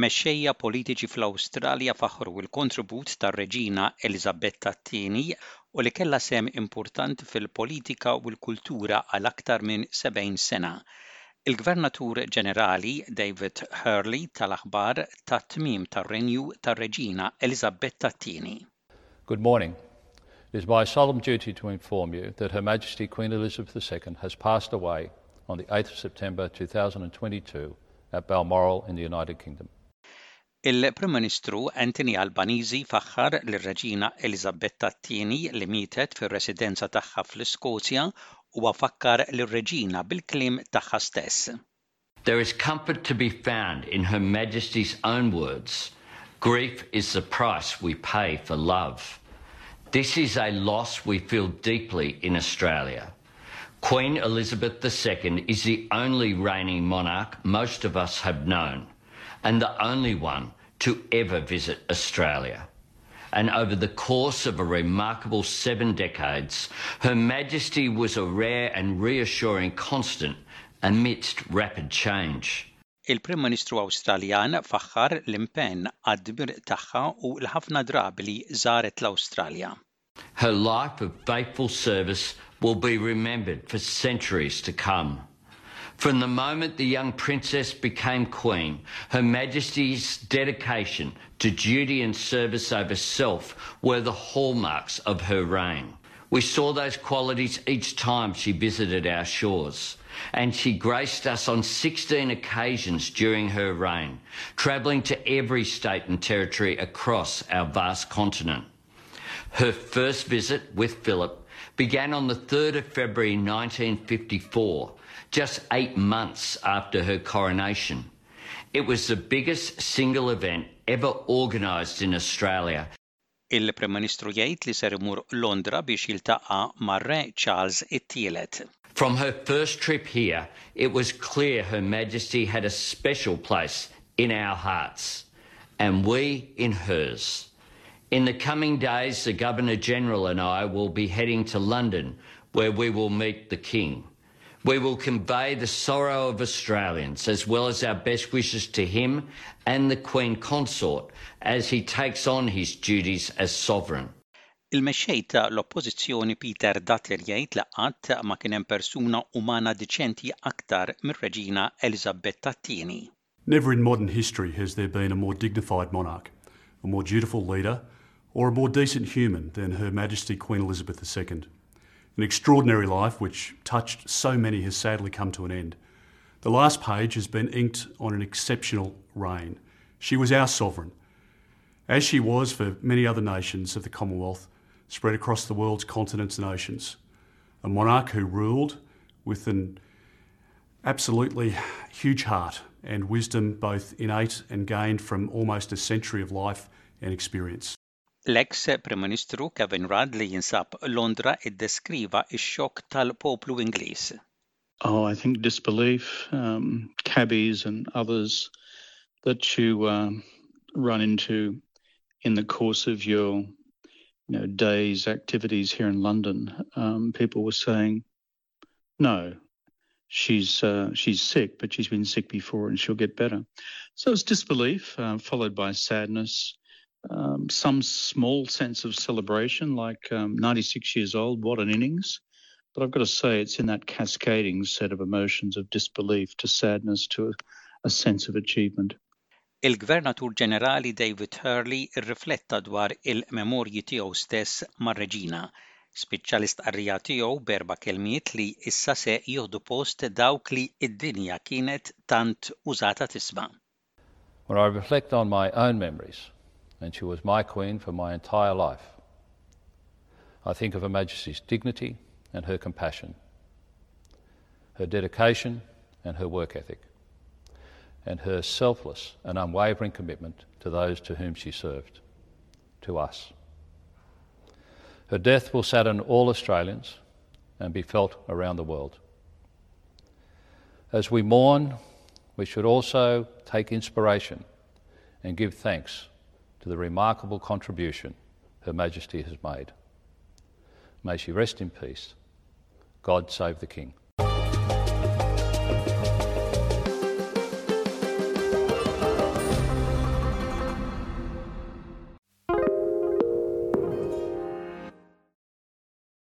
Mexxejja politiċi fl-Awstralja faħru il-kontribut tar-Reġina Elizabetta II u li kellha sem importanti fil-politika u l-kultura għal aktar minn 70 sena. Il-Gvernatur Ġenerali David Hurley tal-aħbar ta' tmim tar-renju tar-Reġina Elizabetta II. Good morning. It is my solemn duty to inform you that Her Majesty Queen Elizabeth II has passed away on the 8th of September 2022 at Balmoral in the United Kingdom. Il-Prim Ministru Anthony Albanizi faħħar lir-Reġina Elizabetta II li mietet fir-residenza tagħha fl-Iskozja u fakkar lir-Reġina bil-klim tagħha stess. There is comfort to be found in Her Majesty's own words. Grief is the price we pay for love. This is a loss we feel deeply in Australia. Queen Elizabeth II is the only reigning monarch most of us have known and the only one to ever visit Australia. And over the course of a remarkable seven decades, Her Majesty was a rare and reassuring constant amidst rapid change. Il-Prim Ministru Awstraljan faħħar l-impenn għad-dmir tagħha u l-ħafna drabi li żaret l-Awstralja. Her life of faithful service will be remembered for centuries to come. From the moment the young princess became queen, Her Majesty's dedication to duty and service over self were the hallmarks of her reign. We saw those qualities each time she visited our shores, and she graced us on 16 occasions during her reign, travelling to every state and territory across our vast continent. Her first visit with Philip began on the 3rd of February 1954 just eight months after her coronation. It was the biggest single event ever organised in Australia. Il-Prim Ministru jgħid li ser imur Londra biex jiltaqa' mar-Re Charles it-tielet. From her first trip here, it was clear Her Majesty had a special place in our hearts, and we in hers. In the coming days, the Governor General and I will be heading to London, where we will meet the King. We will convey the sorrow of Australians as well as our best wishes to him and the Queen Consort as he takes on his duties as sovereign. Il-mexxej ta' l-Oppożizzjoni Peter Dutton jgħid li qatt ma kien hemm persuna umana diċenti aktar mir-Reġina Elisabetta II. Never in modern history has there been a more dignified monarch, a more dutiful leader, or a more decent human than Her Majesty Queen Elizabeth II. An extraordinary life which touched so many has sadly come to an end. The last page has been inked on an exceptional reign. She was our sovereign, as she was for many other nations of the Commonwealth spread across the world's continents and oceans. A monarch who ruled with an absolutely huge heart and wisdom both innate and gained from almost a century of life and experience. L-ex Prim Ministru Kevin Rudd li jinsab Londra iddeskriva x-xokk tal-poplu Ingliż. Oh, I think disbelief, um, cabbies and others that you um, run into in the course of your you know, day's activities here in London. Um, people were saying, no, she's uh, she's sick, but she's been sick before and she'll get better. So it's disbelief, uh, followed by sadness, um, some small sense of celebration, like um, 96 years old, what an innings. But I've got to say, it's in that cascading set of emotions of disbelief to sadness to a, a sense of achievement. Il-Gvernatur Ġenerali David Hurley irrifletta dwar il-memorji tiegħu stess mar-Reġina. Spiċċa l-istqarrija tiegħu berba kelmiet li issa se jieħdu post dawk li id-dinja kienet tant użata tisma'. When I reflect on my own memories, and she was my queen for my entire life. I think of Her Majesty's dignity and her compassion, her dedication and her work ethic, and her selfless and unwavering commitment to those to whom she served, to us. Her death will sadden all Australians and be felt around the world. As we mourn, we should also take inspiration and give thanks to the remarkable contribution Her Majesty has made. May she rest in peace. God save the King.